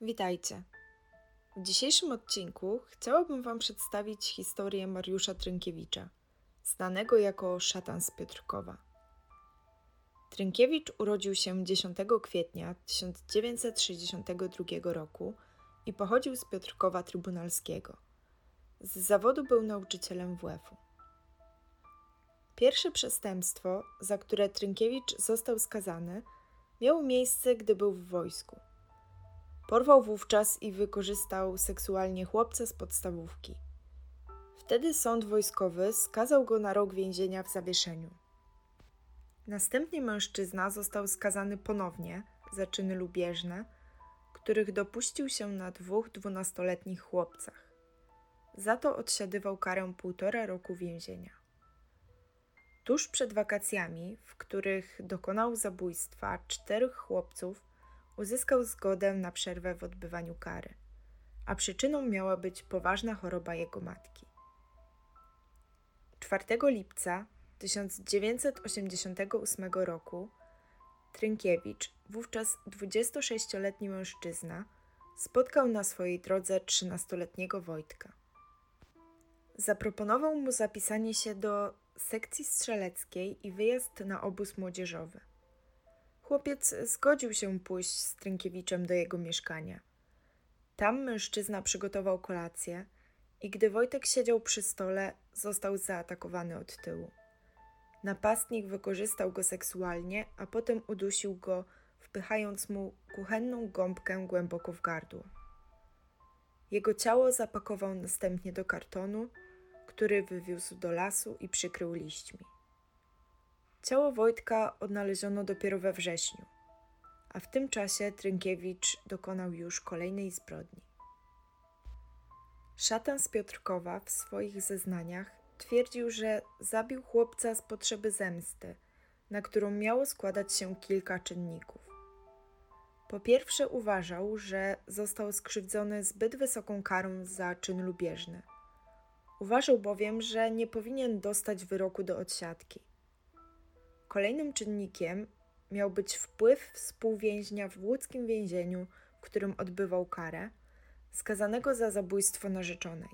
Witajcie. W dzisiejszym odcinku chciałabym Wam przedstawić historię Mariusza Trynkiewicza, znanego jako szatan z Piotrkowa. Trynkiewicz urodził się 10 kwietnia 1962 roku i pochodził z Piotrkowa Trybunalskiego. Z zawodu był nauczycielem WF-u. Pierwsze przestępstwo, za które Trynkiewicz został skazany, miało miejsce, gdy był w wojsku. Porwał wówczas i wykorzystał seksualnie chłopca z podstawówki. Wtedy sąd wojskowy skazał go na rok więzienia w zawieszeniu. Następnie mężczyzna został skazany ponownie za czyny lubieżne, których dopuścił się na dwóch dwunastoletnich chłopcach. Za to odsiadywał karę półtora roku więzienia. Tuż przed wakacjami, w których dokonał zabójstwa czterech chłopców, uzyskał zgodę na przerwę w odbywaniu kary, a przyczyną miała być poważna choroba jego matki. 4 lipca 1988 roku Trynkiewicz, wówczas 26-letni mężczyzna, spotkał na swojej drodze 13-letniego Wojtka. Zaproponował mu zapisanie się do sekcji strzeleckiej i wyjazd na obóz młodzieżowy. Chłopiec zgodził się pójść z Trynkiewiczem do jego mieszkania. Tam mężczyzna przygotował kolację i gdy Wojtek siedział przy stole, został zaatakowany od tyłu. Napastnik wykorzystał go seksualnie, a potem udusił go, wpychając mu kuchenną gąbkę głęboko w gardło. Jego ciało zapakował następnie do kartonu, który wywiózł do lasu i przykrył liśćmi. Ciało Wojtka odnaleziono dopiero we wrześniu, a w tym czasie Trynkiewicz dokonał już kolejnej zbrodni. Szatan z Piotrkowa w swoich zeznaniach twierdził, że zabił chłopca z potrzeby zemsty, na którą miało składać się kilka czynników. Po pierwsze, uważał, że został skrzywdzony zbyt wysoką karą za czyn lubieżny. Uważał bowiem, że nie powinien dostać wyroku do odsiadki. Kolejnym czynnikiem miał być wpływ współwięźnia w łódzkim więzieniu, w którym odbywał karę, skazanego za zabójstwo narzeczonej.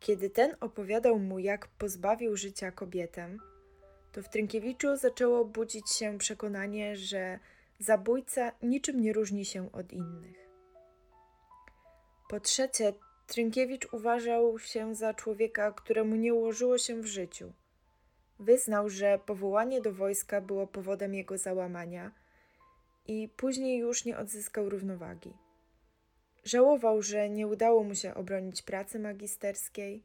Kiedy ten opowiadał mu, jak pozbawił życia kobietę, to w Trynkiewiczu zaczęło budzić się przekonanie, że zabójca niczym nie różni się od innych. Po trzecie, Trynkiewicz uważał się za człowieka, któremu nie ułożyło się w życiu – Wyznał, że powołanie do wojska było powodem jego załamania i później już nie odzyskał równowagi. Żałował, że nie udało mu się obronić pracy magisterskiej,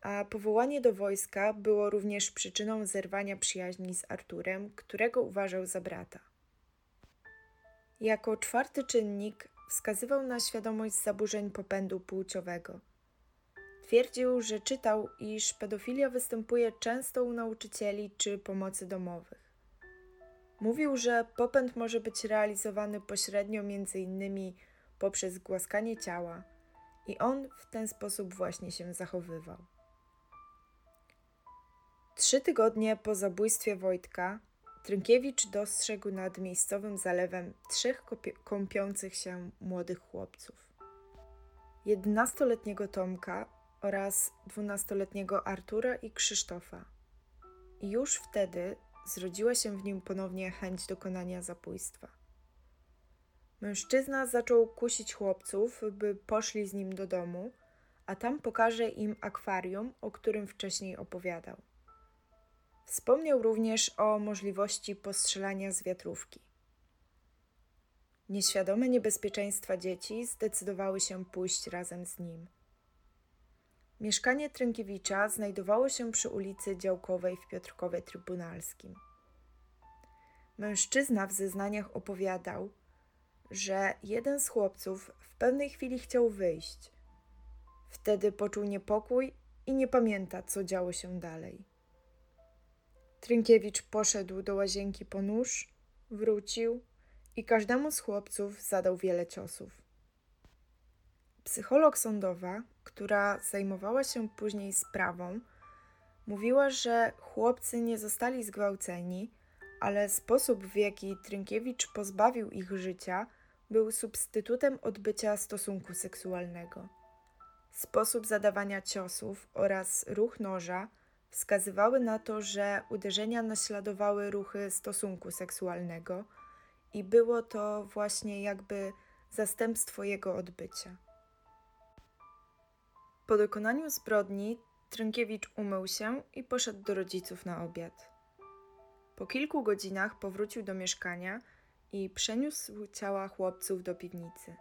a powołanie do wojska było również przyczyną zerwania przyjaźni z Arturem, którego uważał za brata. Jako czwarty czynnik wskazywał na świadomość zaburzeń popędu płciowego – Twierdził, że czytał, iż pedofilia występuje często u nauczycieli czy pomocy domowych. Mówił, że popęd może być realizowany pośrednio m.in. poprzez głaskanie ciała i on w ten sposób właśnie się zachowywał. Trzy tygodnie po zabójstwie Wojtka Trynkiewicz dostrzegł nad miejscowym zalewem trzech kąpiących się młodych chłopców. Jedenastoletniego Tomka oraz dwunastoletniego Artura i Krzysztofa. I już wtedy zrodziła się w nim ponownie chęć dokonania zabójstwa. Mężczyzna zaczął kusić chłopców, by poszli z nim do domu, a tam pokaże im akwarium, o którym wcześniej opowiadał. Wspomniał również o możliwości postrzelania z wiatrówki. Nieświadome niebezpieczeństwa dzieci zdecydowały się pójść razem z nim – Mieszkanie Trynkiewicza znajdowało się przy ulicy Działkowej w Piotrkowie Trybunalskim. Mężczyzna w zeznaniach opowiadał, że jeden z chłopców w pewnej chwili chciał wyjść. Wtedy poczuł niepokój i nie pamięta, co działo się dalej. Trynkiewicz poszedł do łazienki po nóż, wrócił i każdemu z chłopców zadał wiele ciosów. Psycholog sądowa, która zajmowała się później sprawą, mówiła, że chłopcy nie zostali zgwałceni, ale sposób, w jaki Trynkiewicz pozbawił ich życia, był substytutem odbycia stosunku seksualnego. Sposób zadawania ciosów oraz ruch noża wskazywały na to, że uderzenia naśladowały ruchy stosunku seksualnego i było to właśnie jakby zastępstwo jego odbycia. Po dokonaniu zbrodni Trynkiewicz umył się i poszedł do rodziców na obiad. Po kilku godzinach powrócił do mieszkania i przeniósł ciała chłopców do piwnicy.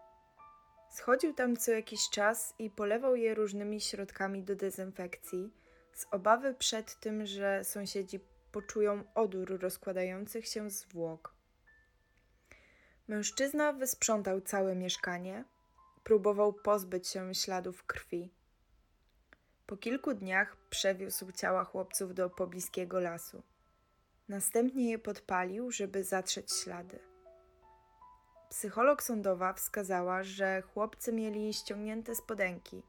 Schodził tam co jakiś czas i polewał je różnymi środkami do dezynfekcji, z obawy przed tym, że sąsiedzi poczują odór rozkładających się zwłok. Mężczyzna wysprzątał całe mieszkanie, próbował pozbyć się śladów krwi. Po kilku dniach przewiózł ciała chłopców do pobliskiego lasu. Następnie je podpalił, żeby zatrzeć ślady. Psycholog sądowa wskazała, że chłopcy mieli ściągnięte spodenki,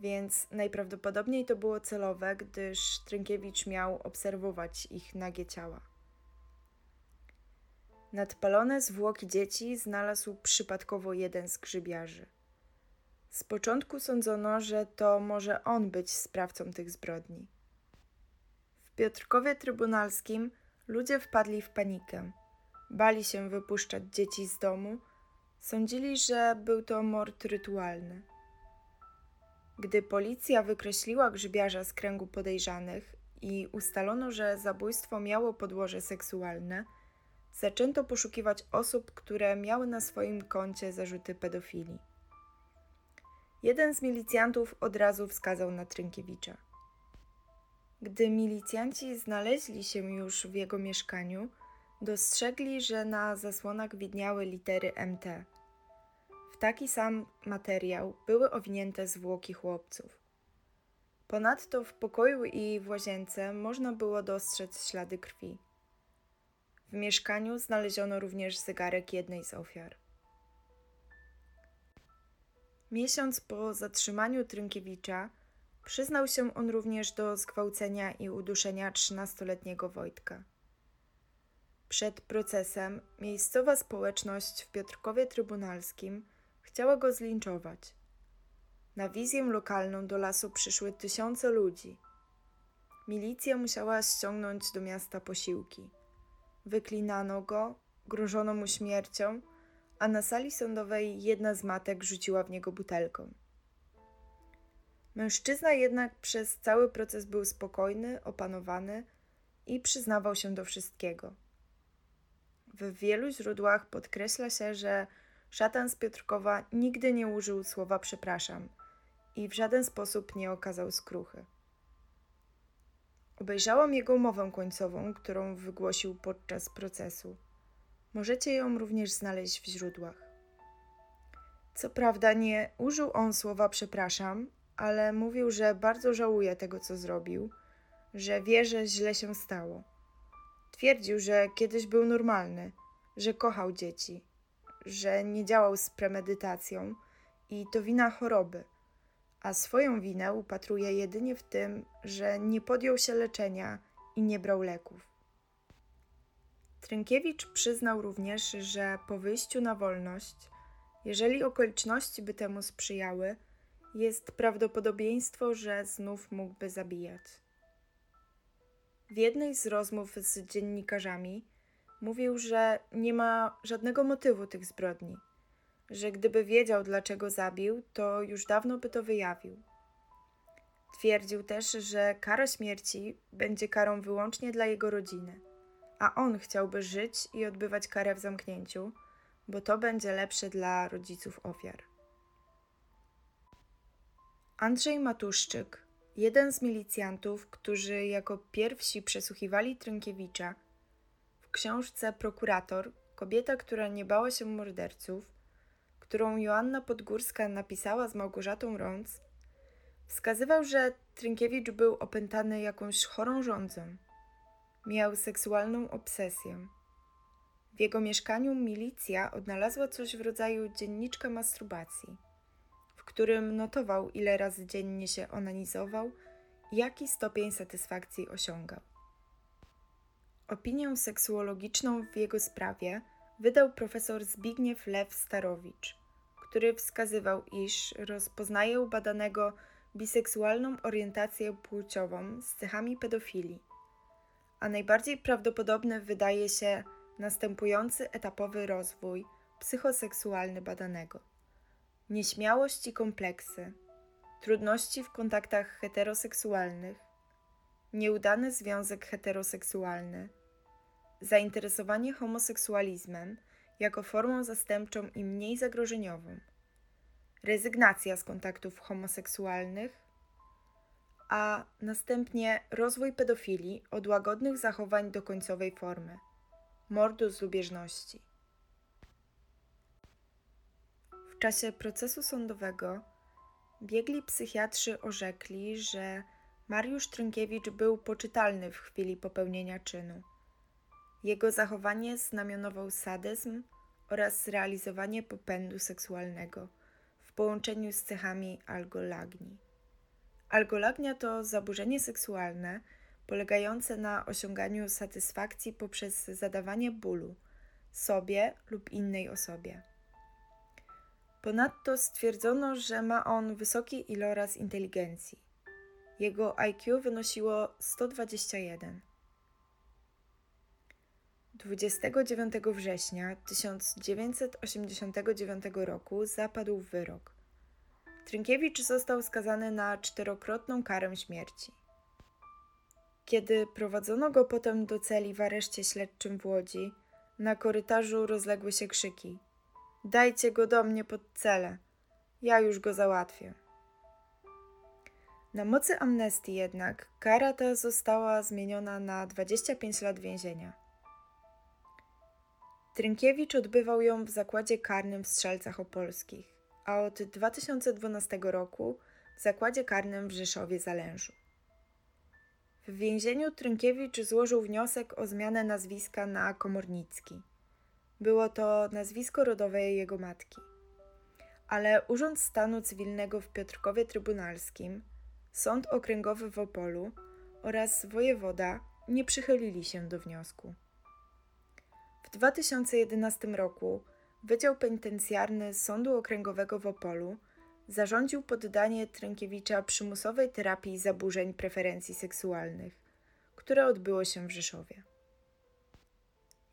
więc najprawdopodobniej to było celowe, gdyż Trynkiewicz miał obserwować ich nagie ciała. Nadpalone zwłoki dzieci znalazł przypadkowo jeden z grzybiarzy. Z początku sądzono, że to może on być sprawcą tych zbrodni. W Piotrkowie Trybunalskim ludzie wpadli w panikę. Bali się wypuszczać dzieci z domu. Sądzili, że był to mord rytualny. Gdy policja wykreśliła grzybiarza z kręgu podejrzanych i ustalono, że zabójstwo miało podłoże seksualne, zaczęto poszukiwać osób, które miały na swoim koncie zarzuty pedofilii. Jeden z milicjantów od razu wskazał na Trynkiewicza. Gdy milicjanci znaleźli się już w jego mieszkaniu, dostrzegli, że na zasłonach widniały litery MT. W taki sam materiał były owinięte zwłoki chłopców. Ponadto w pokoju i w łazience można było dostrzec ślady krwi. W mieszkaniu znaleziono również zegarek jednej z ofiar. Miesiąc po zatrzymaniu Trynkiewicza przyznał się on również do zgwałcenia i uduszenia trzynastoletniego Wojtka. Przed procesem miejscowa społeczność w Piotrkowie Trybunalskim chciała go zlinczować. Na wizję lokalną do lasu przyszły tysiące ludzi. Milicja musiała ściągnąć do miasta posiłki. Wyklinano go, grożono mu śmiercią, a na sali sądowej jedna z matek rzuciła w niego butelką. Mężczyzna jednak przez cały proces był spokojny, opanowany i przyznawał się do wszystkiego. W wielu źródłach podkreśla się, że szatan z Piotrkowa nigdy nie użył słowa przepraszam i w żaden sposób nie okazał skruchy. Obejrzałam jego mowę końcową, którą wygłosił podczas procesu. Możecie ją również znaleźć w źródłach. Co prawda nie użył on słowa przepraszam, ale mówił, że bardzo żałuje tego, co zrobił, że wie, że źle się stało. Twierdził, że kiedyś był normalny, że kochał dzieci, że nie działał z premedytacją i to wina choroby, a swoją winę upatruje jedynie w tym, że nie podjął się leczenia i nie brał leków. Trynkiewicz przyznał również, że po wyjściu na wolność, jeżeli okoliczności by temu sprzyjały, jest prawdopodobieństwo, że znów mógłby zabijać. W jednej z rozmów z dziennikarzami mówił, że nie ma żadnego motywu tych zbrodni, że gdyby wiedział, dlaczego zabił, to już dawno by to wyjawił. Twierdził też, że kara śmierci będzie karą wyłącznie dla jego rodziny a on chciałby żyć i odbywać karę w zamknięciu, bo to będzie lepsze dla rodziców ofiar. Andrzej Matuszczyk, jeden z milicjantów, którzy jako pierwsi przesłuchiwali Trynkiewicza, w książce Prokurator, kobieta, która nie bała się morderców, którą Joanna Podgórska napisała z Małgorzatą Rąc, wskazywał, że Trynkiewicz był opętany jakąś chorą rządzą Miał seksualną obsesję. W jego mieszkaniu milicja odnalazła coś w rodzaju dzienniczka masturbacji, w którym notował, ile razy dziennie się onanizował i jaki stopień satysfakcji osiągał. Opinię seksuologiczną w jego sprawie wydał profesor Zbigniew Lew Starowicz, który wskazywał, iż rozpoznaje u badanego biseksualną orientację płciową z cechami pedofilii, a najbardziej prawdopodobny wydaje się następujący etapowy rozwój psychoseksualny badanego. Nieśmiałość i kompleksy, trudności w kontaktach heteroseksualnych, nieudany związek heteroseksualny, zainteresowanie homoseksualizmem jako formą zastępczą i mniej zagrożeniową, rezygnacja z kontaktów homoseksualnych, a następnie rozwój pedofilii od łagodnych zachowań do końcowej formy mordu z lubieżności. W czasie procesu sądowego biegli psychiatrzy orzekli, że Mariusz Trynkiewicz był poczytalny w chwili popełnienia czynu. Jego zachowanie znamionował sadyzm oraz realizowanie popędu seksualnego w połączeniu z cechami algolagni. Algolagnia to zaburzenie seksualne polegające na osiąganiu satysfakcji poprzez zadawanie bólu sobie lub innej osobie. Ponadto stwierdzono, że ma on wysoki iloraz inteligencji. Jego IQ wynosiło 121. 29 września 1989 roku zapadł wyrok. Trynkiewicz został skazany na czterokrotną karę śmierci. Kiedy prowadzono go potem do celi w areszcie śledczym w Łodzi, na korytarzu rozległy się krzyki: Dajcie go do mnie pod celę, ja już go załatwię. Na mocy amnestii jednak kara ta została zmieniona na 25 lat więzienia. Trynkiewicz odbywał ją w zakładzie karnym w Strzelcach Opolskich, a od 2012 roku w zakładzie karnym w Rzeszowie Zalężu. W więzieniu Trynkiewicz złożył wniosek o zmianę nazwiska na Komornicki. Było to nazwisko rodowe jego matki. Ale Urząd Stanu Cywilnego w Piotrkowie Trybunalskim, Sąd Okręgowy w Opolu oraz wojewoda nie przychylili się do wniosku. W 2011 roku Wydział Penitencjarny Sądu Okręgowego w Opolu zarządził poddanie Trękiewicza przymusowej terapii zaburzeń preferencji seksualnych, które odbyło się w Rzeszowie.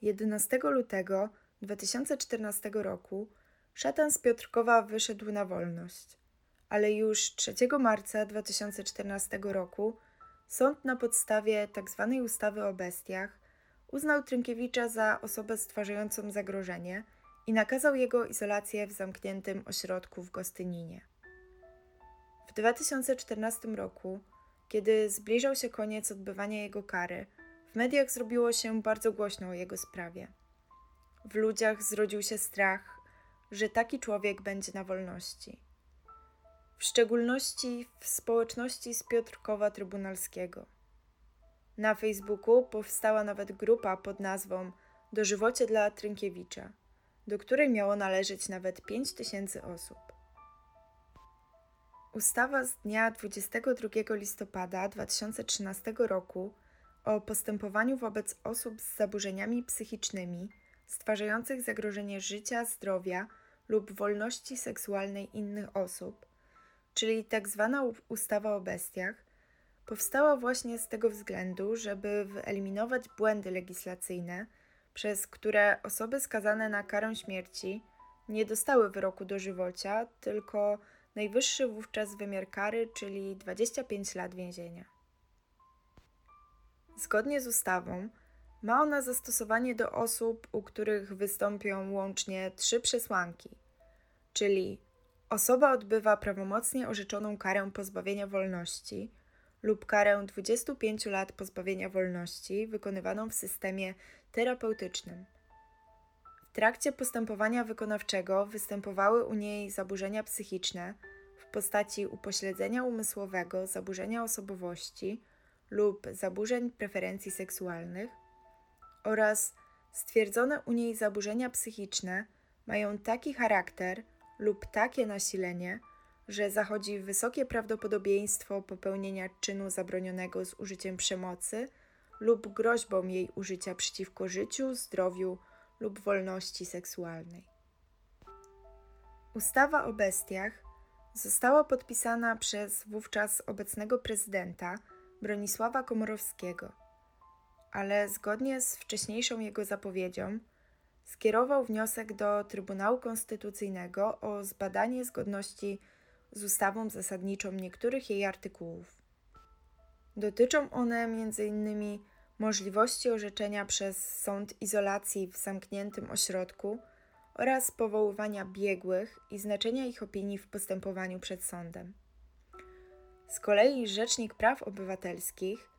11 lutego 2014 roku szatan z Piotrkowa wyszedł na wolność, ale już 3 marca 2014 roku sąd na podstawie tzw. Tak ustawy o bestiach uznał Trynkiewicza za osobę stwarzającą zagrożenie – i nakazał jego izolację w zamkniętym ośrodku w Gostyninie. W 2014 roku, kiedy zbliżał się koniec odbywania jego kary, w mediach zrobiło się bardzo głośno o jego sprawie. W ludziach zrodził się strach, że taki człowiek będzie na wolności. W szczególności w społeczności z Piotrkowa Trybunalskiego. Na Facebooku powstała nawet grupa pod nazwą Dożywocie dla Trynkiewicza – do której miało należeć nawet 5 tysięcy osób. Ustawa z dnia 22 listopada 2013 roku o postępowaniu wobec osób z zaburzeniami psychicznymi stwarzających zagrożenie życia, zdrowia lub wolności seksualnej innych osób, czyli tzw. Tak ustawa o bestiach, powstała właśnie z tego względu, żeby wyeliminować błędy legislacyjne przez które osoby skazane na karę śmierci nie dostały wyroku dożywocia, tylko najwyższy wówczas wymiar kary, czyli 25 lat więzienia. Zgodnie z ustawą ma ona zastosowanie do osób, u których wystąpią łącznie trzy przesłanki, czyli osoba odbywa prawomocnie orzeczoną karę pozbawienia wolności lub karę 25 lat pozbawienia wolności wykonywaną w systemie terapeutycznym. W trakcie postępowania wykonawczego występowały u niej zaburzenia psychiczne w postaci upośledzenia umysłowego, zaburzenia osobowości lub zaburzeń preferencji seksualnych oraz stwierdzone u niej zaburzenia psychiczne mają taki charakter lub takie nasilenie, że zachodzi wysokie prawdopodobieństwo popełnienia czynu zabronionego z użyciem przemocy lub groźbą jej użycia przeciwko życiu, zdrowiu lub wolności seksualnej. Ustawa o bestiach została podpisana przez wówczas obecnego prezydenta Bronisława Komorowskiego, ale zgodnie z wcześniejszą jego zapowiedzią skierował wniosek do Trybunału Konstytucyjnego o zbadanie zgodności z ustawą zasadniczą niektórych jej artykułów. Dotyczą one m.in. możliwości orzeczenia przez sąd izolacji w zamkniętym ośrodku oraz powoływania biegłych i znaczenia ich opinii w postępowaniu przed sądem. Z kolei Rzecznik Praw Obywatelskich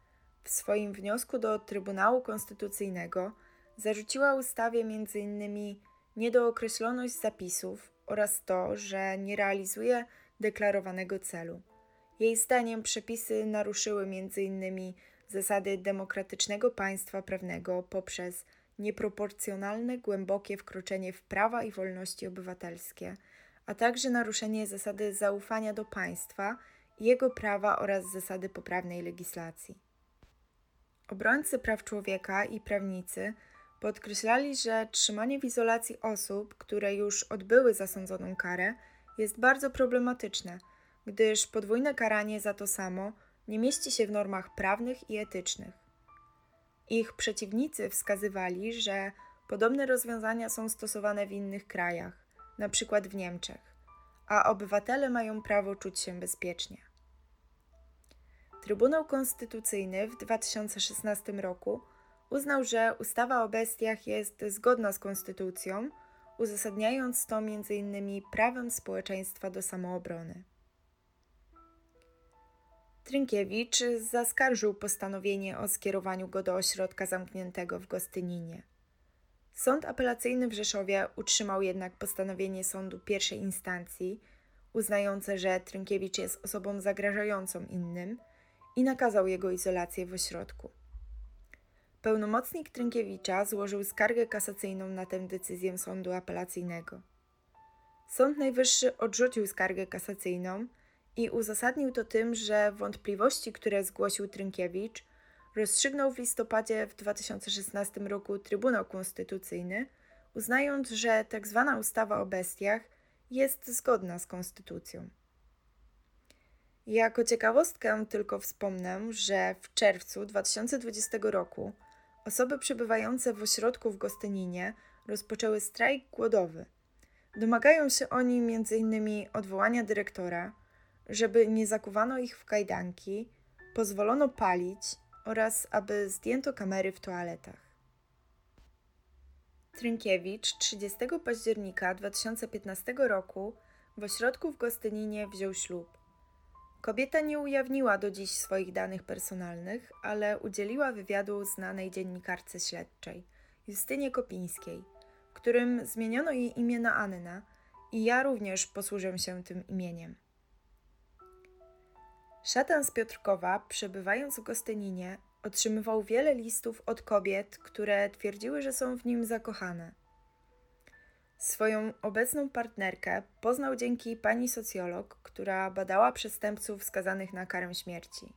w swoim wniosku do Trybunału Konstytucyjnego zarzuciła ustawie m.in. niedookreśloność zapisów oraz to, że nie realizuje deklarowanego celu. Jej zdaniem przepisy naruszyły m.in. zasady demokratycznego państwa prawnego poprzez nieproporcjonalne, głębokie wkroczenie w prawa i wolności obywatelskie, a także naruszenie zasady zaufania do państwa jego prawa oraz zasady poprawnej legislacji. Obrońcy praw człowieka i prawnicy podkreślali, że trzymanie w izolacji osób, które już odbyły zasądzoną karę, jest bardzo problematyczne, gdyż podwójne karanie za to samo nie mieści się w normach prawnych i etycznych. Ich przeciwnicy wskazywali, że podobne rozwiązania są stosowane w innych krajach, np. w Niemczech, a obywatele mają prawo czuć się bezpiecznie. Trybunał Konstytucyjny w 2016 roku uznał, że ustawa o bestiach jest zgodna z konstytucją, uzasadniając to m.in. prawem społeczeństwa do samoobrony. Trynkiewicz zaskarżył postanowienie o skierowaniu go do ośrodka zamkniętego w Gostyninie. Sąd apelacyjny w Rzeszowie utrzymał jednak postanowienie sądu pierwszej instancji, uznające, że Trynkiewicz jest osobą zagrażającą innym i nakazał jego izolację w ośrodku. Pełnomocnik Trynkiewicza złożył skargę kasacyjną na tę decyzję sądu apelacyjnego. Sąd Najwyższy odrzucił skargę kasacyjną i uzasadnił to tym, że wątpliwości, które zgłosił Trynkiewicz, rozstrzygnął w listopadzie w 2016 roku Trybunał Konstytucyjny, uznając, że tzw. Tak ustawa o bestiach jest zgodna z konstytucją. Jako ciekawostkę tylko wspomnę, że w czerwcu 2020 roku osoby przebywające w ośrodku w Gostyninie rozpoczęły strajk głodowy. Domagają się oni m.in. odwołania dyrektora, żeby nie zakuwano ich w kajdanki, pozwolono palić oraz aby zdjęto kamery w toaletach. Trynkiewicz 30 października 2015 roku w ośrodku w Gostyninie wziął ślub. Kobieta nie ujawniła do dziś swoich danych personalnych, ale udzieliła wywiadu znanej dziennikarce śledczej, Justynie Kopińskiej, którym zmieniono jej imię na Anna i ja również posłużę się tym imieniem. Szatan z Piotrkowa, przebywając w Gostyninie, otrzymywał wiele listów od kobiet, które twierdziły, że są w nim zakochane. Swoją obecną partnerkę poznał dzięki pani socjolog, która badała przestępców skazanych na karę śmierci.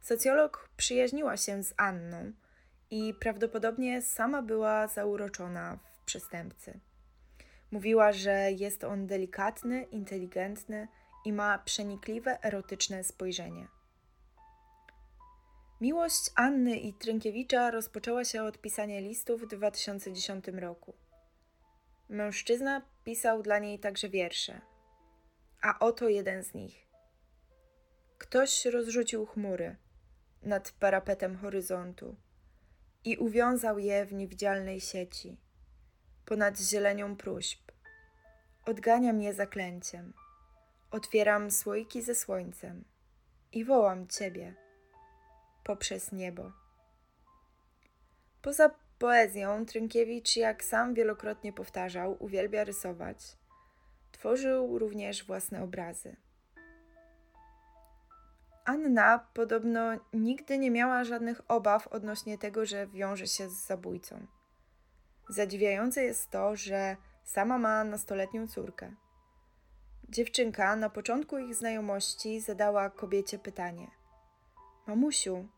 Socjolog przyjaźniła się z Anną i prawdopodobnie sama była zauroczona w przestępcy. Mówiła, że jest on delikatny, inteligentny i ma przenikliwe, erotyczne spojrzenie. Miłość Anny i Trynkiewicza rozpoczęła się od pisania listów w 2010 roku. Mężczyzna pisał dla niej także wiersze. A oto jeden z nich. Ktoś rozrzucił chmury nad parapetem horyzontu i uwiązał je w niewidzialnej sieci, ponad zielenią próśb. Odganiam je zaklęciem. Otwieram słoiki ze słońcem i wołam Ciebie poprzez niebo. Poza poezją Trynkiewicz, jak sam wielokrotnie powtarzał, uwielbia rysować. Tworzył również własne obrazy. Anna podobno nigdy nie miała żadnych obaw odnośnie tego, że wiąże się z zabójcą. Zadziwiające jest to, że sama ma nastoletnią córkę. Dziewczynka na początku ich znajomości zadała kobiecie pytanie: Mamusiu,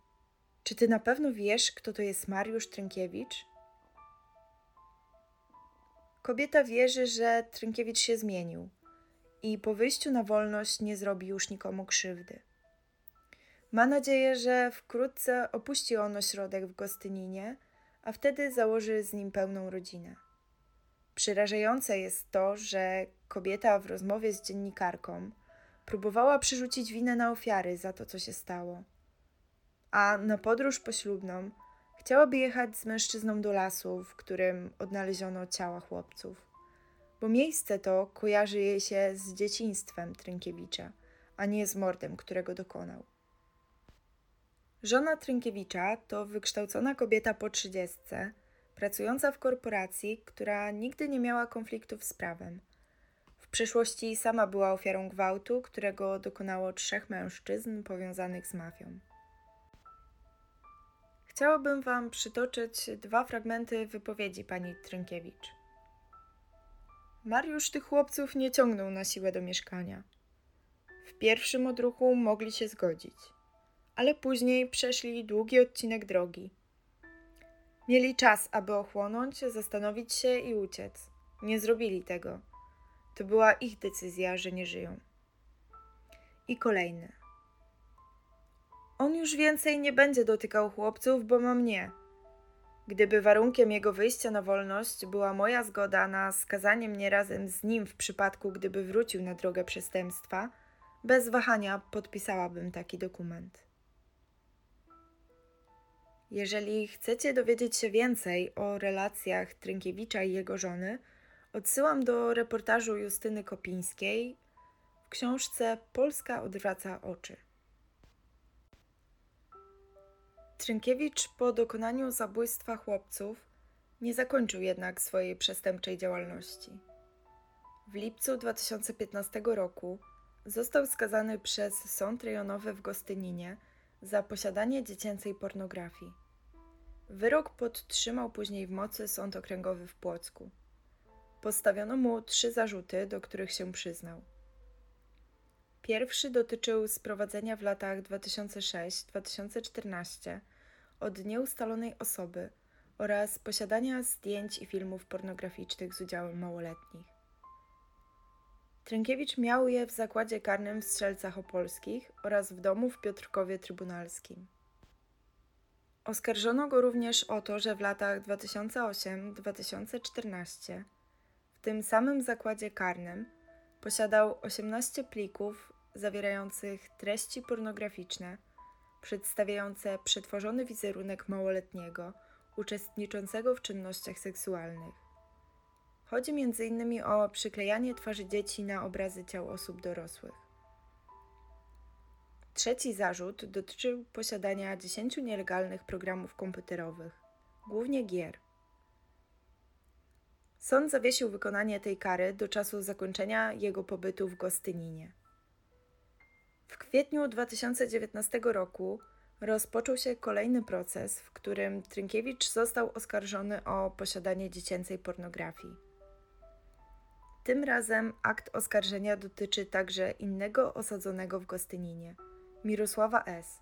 czy ty na pewno wiesz, kto to jest Mariusz Trynkiewicz? Kobieta wierzy, że Trynkiewicz się zmienił i po wyjściu na wolność nie zrobi już nikomu krzywdy. Ma nadzieję, że wkrótce opuści on ośrodek w Gostyninie, a wtedy założy z nim pełną rodzinę. Przerażające jest to, że kobieta w rozmowie z dziennikarką próbowała przerzucić winę na ofiary za to, co się stało. A na podróż poślubną chciałaby jechać z mężczyzną do lasu, w którym odnaleziono ciała chłopców, bo miejsce to kojarzy jej się z dzieciństwem Trynkiewicza, a nie z mordem, którego dokonał. Żona Trynkiewicza to wykształcona kobieta po trzydziestce, pracująca w korporacji, która nigdy nie miała konfliktów z prawem. W przeszłości sama była ofiarą gwałtu, którego dokonało trzech mężczyzn powiązanych z mafią. Chciałabym Wam przytoczyć dwa fragmenty wypowiedzi pani Trynkiewicz. Mariusz tych chłopców nie ciągnął na siłę do mieszkania. W pierwszym odruchu mogli się zgodzić, ale później przeszli długi odcinek drogi. Mieli czas, aby ochłonąć, zastanowić się i uciec. Nie zrobili tego. To była ich decyzja, że nie żyją. I kolejny. On już więcej nie będzie dotykał chłopców, bo ma mnie. Gdyby warunkiem jego wyjścia na wolność była moja zgoda na skazanie mnie razem z nim w przypadku, gdyby wrócił na drogę przestępstwa, bez wahania podpisałabym taki dokument. Jeżeli chcecie dowiedzieć się więcej o relacjach Trynkiewicza i jego żony, odsyłam do reportażu Justyny Kopińskiej w książce Polska odwraca oczy. Trynkiewicz po dokonaniu zabójstwa chłopców nie zakończył jednak swojej przestępczej działalności. W lipcu 2015 roku został skazany przez sąd rejonowy w Gostyninie za posiadanie dziecięcej pornografii. Wyrok podtrzymał później w mocy sąd okręgowy w Płocku. Postawiono mu trzy zarzuty, do których się przyznał. Pierwszy dotyczył sprowadzenia w latach 2006-2014 od nieustalonej osoby oraz posiadania zdjęć i filmów pornograficznych z udziałem małoletnich. Trynkiewicz miał je w zakładzie karnym w Strzelcach Opolskich oraz w domu w Piotrkowie Trybunalskim. Oskarżono go również o to, że w latach 2008-2014 w tym samym zakładzie karnym posiadał 18 plików zawierających treści pornograficzne przedstawiające przetworzony wizerunek małoletniego uczestniczącego w czynnościach seksualnych. Chodzi m.in. o przyklejanie twarzy dzieci na obrazy ciał osób dorosłych. Trzeci zarzut dotyczył posiadania 10 nielegalnych programów komputerowych, głównie gier. Sąd zawiesił wykonanie tej kary do czasu zakończenia jego pobytu w Gostyninie. W kwietniu 2019 roku rozpoczął się kolejny proces, w którym Trynkiewicz został oskarżony o posiadanie dziecięcej pornografii. Tym razem akt oskarżenia dotyczy także innego osadzonego w Gostyninie, Mirosława S.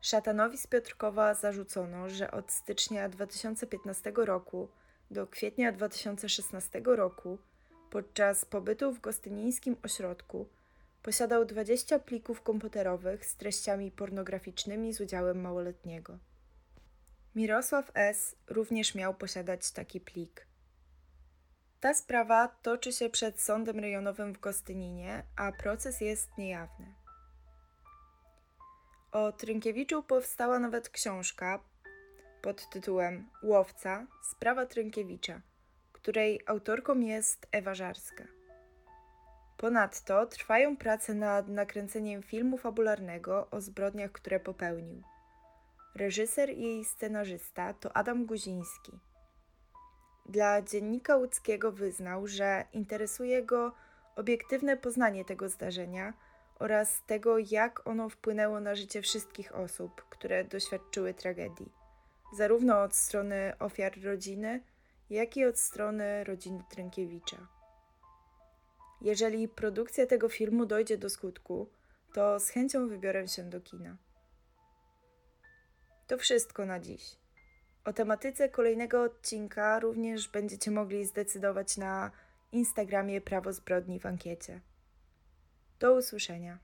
Szatanowi z Piotrkowa zarzucono, że od stycznia 2015 roku do kwietnia 2016 roku podczas pobytu w gostynińskim ośrodku Posiadał 20 plików komputerowych z treściami pornograficznymi z udziałem małoletniego. Mirosław S. również miał posiadać taki plik. Ta sprawa toczy się przed sądem rejonowym w Gostyninie, a proces jest niejawny. O Trynkiewiczu powstała nawet książka pod tytułem Łowca Sprawa Trynkiewicza, której autorką jest Ewa Żarska. Ponadto trwają prace nad nakręceniem filmu fabularnego o zbrodniach, które popełnił. Reżyser i scenarzysta to Adam Guziński. Dla dziennika łódzkiego wyznał, że interesuje go obiektywne poznanie tego zdarzenia oraz tego, jak ono wpłynęło na życie wszystkich osób, które doświadczyły tragedii, zarówno od strony ofiar rodziny, jak i od strony rodziny Trynkiewicza. Jeżeli produkcja tego filmu dojdzie do skutku, to z chęcią wybiorę się do kina. To wszystko na dziś. O tematyce kolejnego odcinka również będziecie mogli zdecydować na Instagramie Prawo Zbrodni w ankiecie. Do usłyszenia.